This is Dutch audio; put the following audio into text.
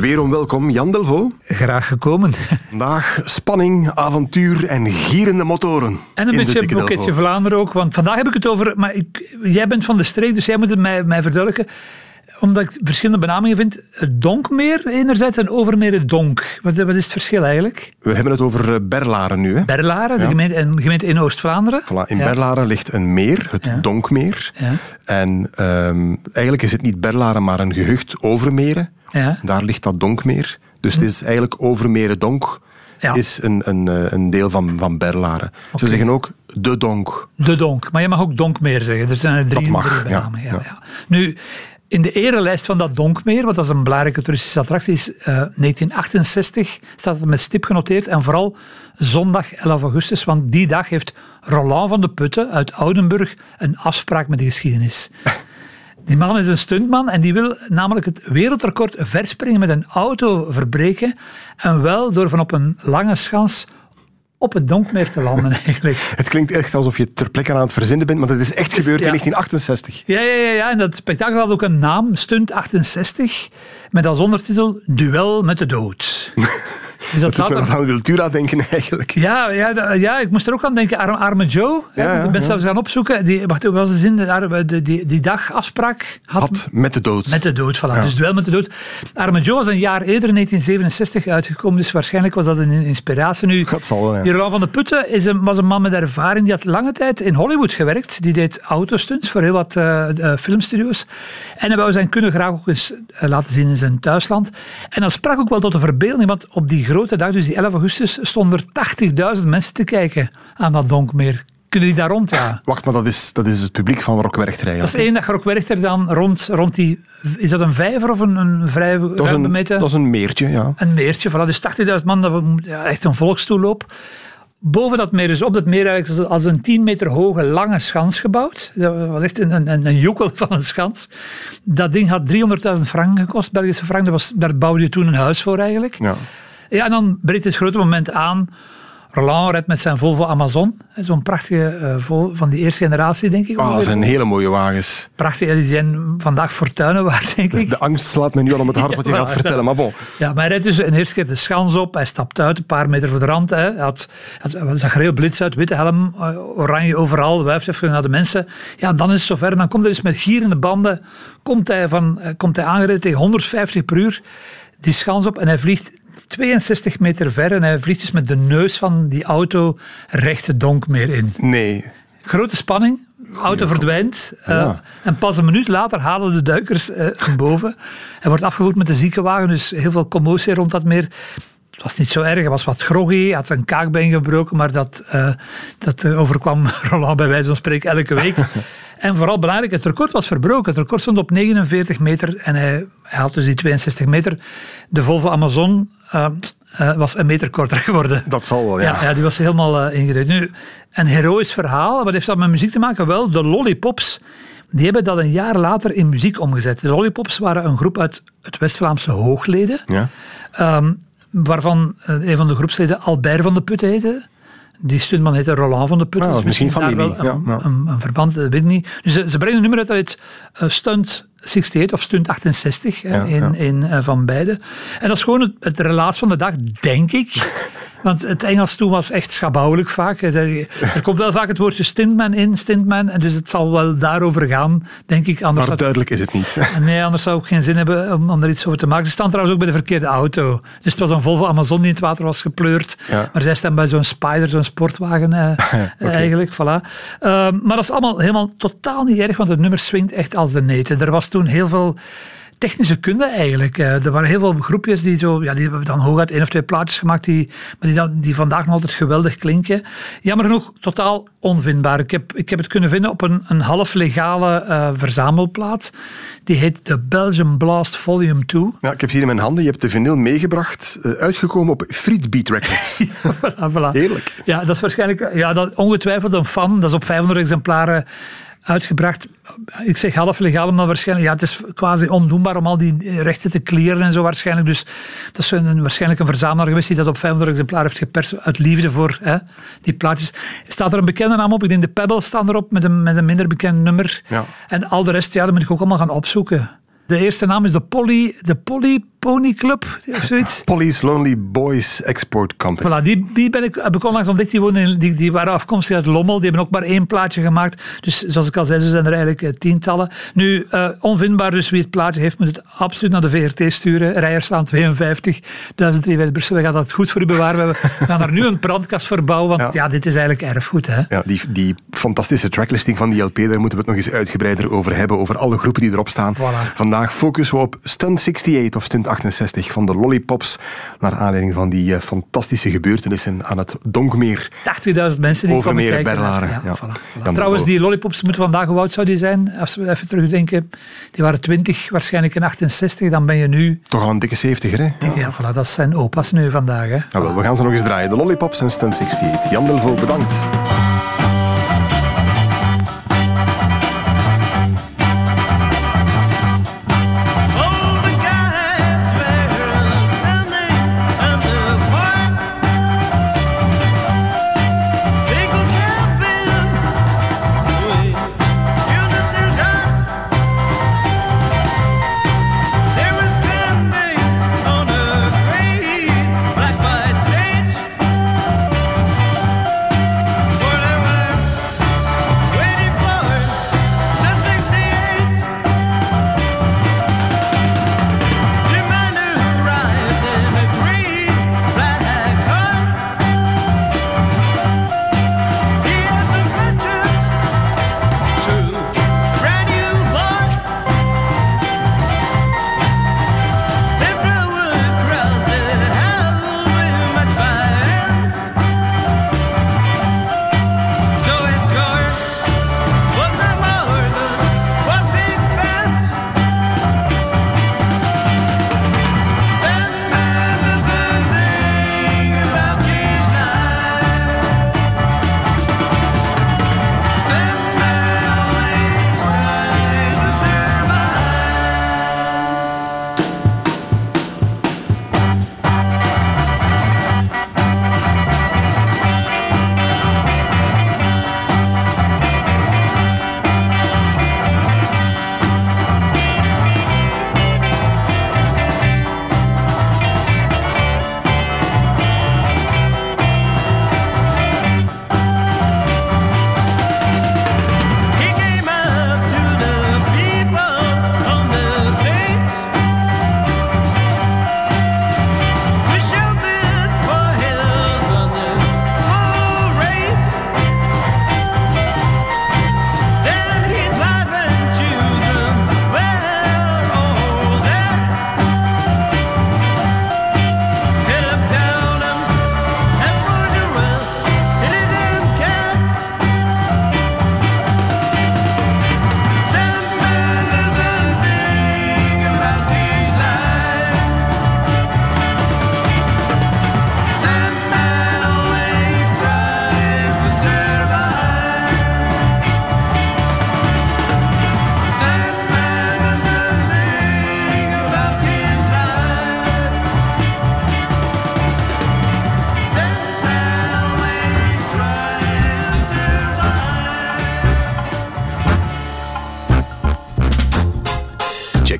Weerom welkom, Jan Delvo. Graag gekomen. Vandaag spanning, avontuur en gierende motoren. En een beetje Dikke boeketje. Vlaanderen ook, want vandaag heb ik het over... Maar ik, jij bent van de streek, dus jij moet het mij, mij verduidelijken. Omdat ik verschillende benamingen vind. Het Donkmeer enerzijds en Overmeer het Donk. Wat, wat is het verschil eigenlijk? We hebben het over eh, Berlaren nu. Hè? Berlaren, de Ja. gemeente, een gemeente in Oost-Vlaanderen. Voilà, in Ja. Berlaren ligt een meer, het Ja. Donkmeer. Ja. En ehm, eigenlijk is het niet Berlaren, maar een gehucht Overmeren. Ja. Daar ligt dat Donkmeer. Dus het is eigenlijk Overmeren Donk. Ja. Is een, een, eh, een deel van, van Berlaren. Ze zeggen ook de Donk. De Donk. Maar je mag ook Donkmeer zeggen. Er zijn er drie, Dat mag, drie ja. Ja. Nu, in de erelijst van dat Donkmeer, wat dat is een belangrijke toeristische attractie is, eh, 1968 staat het met stip genoteerd. En vooral zondag 11 augustus, want die dag heeft Roland van de Putten uit Oudenburg een afspraak met de geschiedenis. Die man is een stuntman en die wil namelijk het wereldrecord verspringen met een auto verbreken. En wel door van op een lange schans op het Donkmeer te landen eigenlijk. Het klinkt echt alsof je ter plekke aan het verzinnen bent, maar dat is echt gebeurd ja. in 1968. Ja, ja, ja, ja, en dat spektakel had ook een naam, Stunt 68, met als ondertitel Duel met de dood. Dus dat er- aan Wiltura denken eigenlijk. ja, ja, ja, ik moest er ook aan denken. Arme, arme Joe, hè, Ja, ja, ik ben zelfs gaan opzoeken. Die, wacht, hoe was de zin? Die, die dag afspraak had, Had met de dood. met de dood. Voilà. Dus duel met de dood. Arme Joe was een jaar eerder, in 1967, uitgekomen. Dus waarschijnlijk was dat een inspiratie. Nu, Dat zal wel, ja. die van de Putten is een, was een man met ervaring. Die had lange tijd in Hollywood gewerkt. Die deed autostunts voor heel wat eh, filmstudio's. En hij wou zijn kunnen graag ook eens eh, laten zien in zijn thuisland. En dat sprak ook wel tot de verbeelding. Want op die grote dag, dus die 11 augustus, stonden er 80.000 mensen te kijken aan dat Donkmeer. Kunnen die daar rond? Ja. Wacht, maar dat is, dat is het publiek van Rockwerchter Dat eigenlijk. is één dag Rock Werchter dan rond, rond die... Is dat een vijver of een, een vrij Dat is een, meter? dat is een meertje, ja. Een meertje, voilà. Dus 80.000 man, dat ja, echt een volkstoeloop. Boven dat meer, dus op dat meer eigenlijk als een 10 meter hoge lange schans gebouwd. Dat was echt een, een, een joekel van een schans. Dat ding had 300.000 frank gekost, Belgische frank. Dat was, daar bouwde je toen een huis voor eigenlijk. ja. Ja, en dan breekt het grote moment aan. Roland rijdt met zijn Volvo Amazon. Zo'n prachtige eh, Volvo van die eerste generatie, denk ik. Ah, dat zijn hele mooie wagens. Prachtig, die zijn vandaag fortuinen waard, denk ik. De angst slaat me nu al om het hart wat je Ja, gaat vertellen, maar bon. Ja, maar hij rijdt dus een eerste keer de schans op. Hij stapt uit, een paar meter voor de rand. Hè. Hij, had, hij zag er heel blits uit, witte helm, eh, oranje overal, wuift even naar de mensen. Ja, en dan is het zover. En dan komt hij dus met gierende banden, komt hij, van, eh, komt hij aangereden tegen 150 per uur, die schans op. En hij vliegt 62 meter ver en hij vliegt dus met de neus van die auto recht het donkmeer in. Nee. Grote spanning. Auto verdwijnt. eh, Ja. En pas een minuut later halen de duikers hem boven. Hij wordt afgevoerd met de ziekenwagen. Dus heel veel commotie rond dat meer. Het was niet zo erg. Hij was wat groggy. Hij had zijn kaakbeen gebroken. Maar dat, eh, dat overkwam Roland bij wijze van spreken elke week. en vooral belangrijk, het record was verbroken. Het record stond op 49 meter. En hij, hij had dus die 62 meter. De Volvo Amazon eh, eh, was een meter korter geworden. Dat zal wel, ja. Ja, ja, die was helemaal uh, ingereden. Nu, een heroïsch verhaal. Wat heeft dat met muziek te maken? Wel, de Lollipops. Die hebben dat een jaar later in muziek omgezet. De Lollipops waren een groep uit het West-Vlaamse Hoogleden. Ja. ehm, waarvan eh, een van de groepsleden Albert van de Put heette. Die stuntman heette Roland van de Put. Ah, Dus misschien is daar familie, wel Een, ja, ja. Een, een verband, dat weet ik niet. Dus ze, ze brengen een nummer uit dat heet eh, Stunt 68 of Stunt 68 hè, Ja, in, ja. in, eh, van beide. En dat is gewoon het, het relaas van de dag, denk ik. Want het Engels toen was echt schabouwelijk vaak. Er komt wel vaak het woordje stintman in, stintman. En dus het zal wel daarover gaan, denk ik. Anders Maar duidelijk is het niet. Nee, anders zou ik geen zin hebben om, om er iets over te maken. Ze staan trouwens ook bij de verkeerde auto. Dus het was een Volvo Amazon die in het water was gepleurd. Ja. Maar zij staan bij zo'n Spider, zo'n sportwagen eh, Oké. eigenlijk. Voilà. Ehm, maar dat is allemaal helemaal totaal niet erg, want het nummer swingt echt als de neten. Er was toen heel veel technische kunde eigenlijk. Eh, er waren heel veel groepjes die zo, ja, die hebben dan hooguit één of twee plaatjes gemaakt, die, maar die, dan, die vandaag nog altijd geweldig klinken. Jammer genoeg, totaal onvindbaar. Ik heb, ik heb het kunnen vinden op een, een half legale uh, verzamelplaat. Die heet de Belgian Blast Volume 2. Ja, ik heb hier in mijn handen. Je hebt de vinyl meegebracht, uh, uitgekomen op Friedbeat Records. ja, voilà, voilà. Heerlijk. Ja, dat is waarschijnlijk ja, dat, ongetwijfeld een fan. Dat is op 500 exemplaren uitgebracht. Ik zeg half legaal, maar waarschijnlijk, ja, het is quasi ondoenbaar om al die rechten te clearen en zo waarschijnlijk. Dus dat is een, waarschijnlijk een verzamelaar geweest die dat op 500 exemplaren heeft geperst uit liefde voor hè, die plaatjes. Staat er een bekende naam op? Ik denk de Pebbles staan erop met een, met een minder bekend nummer. Ja. En al de rest, ja, dat moet ik ook allemaal gaan opzoeken. De eerste naam is de Polly, de Polly Pony Club of zoiets. Polly's Lonely Boys Export Company. Voilà, die, die ben ik, heb ik onlangs ontdekt. Die, woonden, die, die waren afkomstig uit Lommel. Die hebben ook maar één plaatje gemaakt. Dus zoals ik al zei, ze zijn er eigenlijk uh, tientallen. Nu, uh, onvindbaar dus wie het plaatje heeft, moet het absoluut naar de VRT sturen. Rijerslaan 52, 1003 Brussel. We gaan dat goed voor u bewaren. We gaan er nu een brandkast verbouwen, want ja. ja, dit is eigenlijk erfgoed. Hè? Ja, die, die fantastische tracklisting van die LP, daar moeten we het nog eens uitgebreider over hebben. Over alle groepen die erop staan. Voilà. Vandaag focussen we op Stunt 68 of Stunt 68 van de Lollipops. Naar aanleiding van die uh, fantastische gebeurtenissen aan het Donkmeer. 80.000 mensen die Overmeer. Berlaren. Ja, Ja. voilà, voilà. Trouwens, die Lollipops moeten vandaag, hoe oud zou die zijn? Als we even terugdenken. Die waren 20, waarschijnlijk in 68. Dan ben je nu... Toch al een dikke 70 hè? Ja, voilà, dat zijn opa's nu vandaag. Hè. Ah, wel, we gaan ze nog eens draaien. De Lollipops en Stunt 68. Jan Delvaux, bedankt.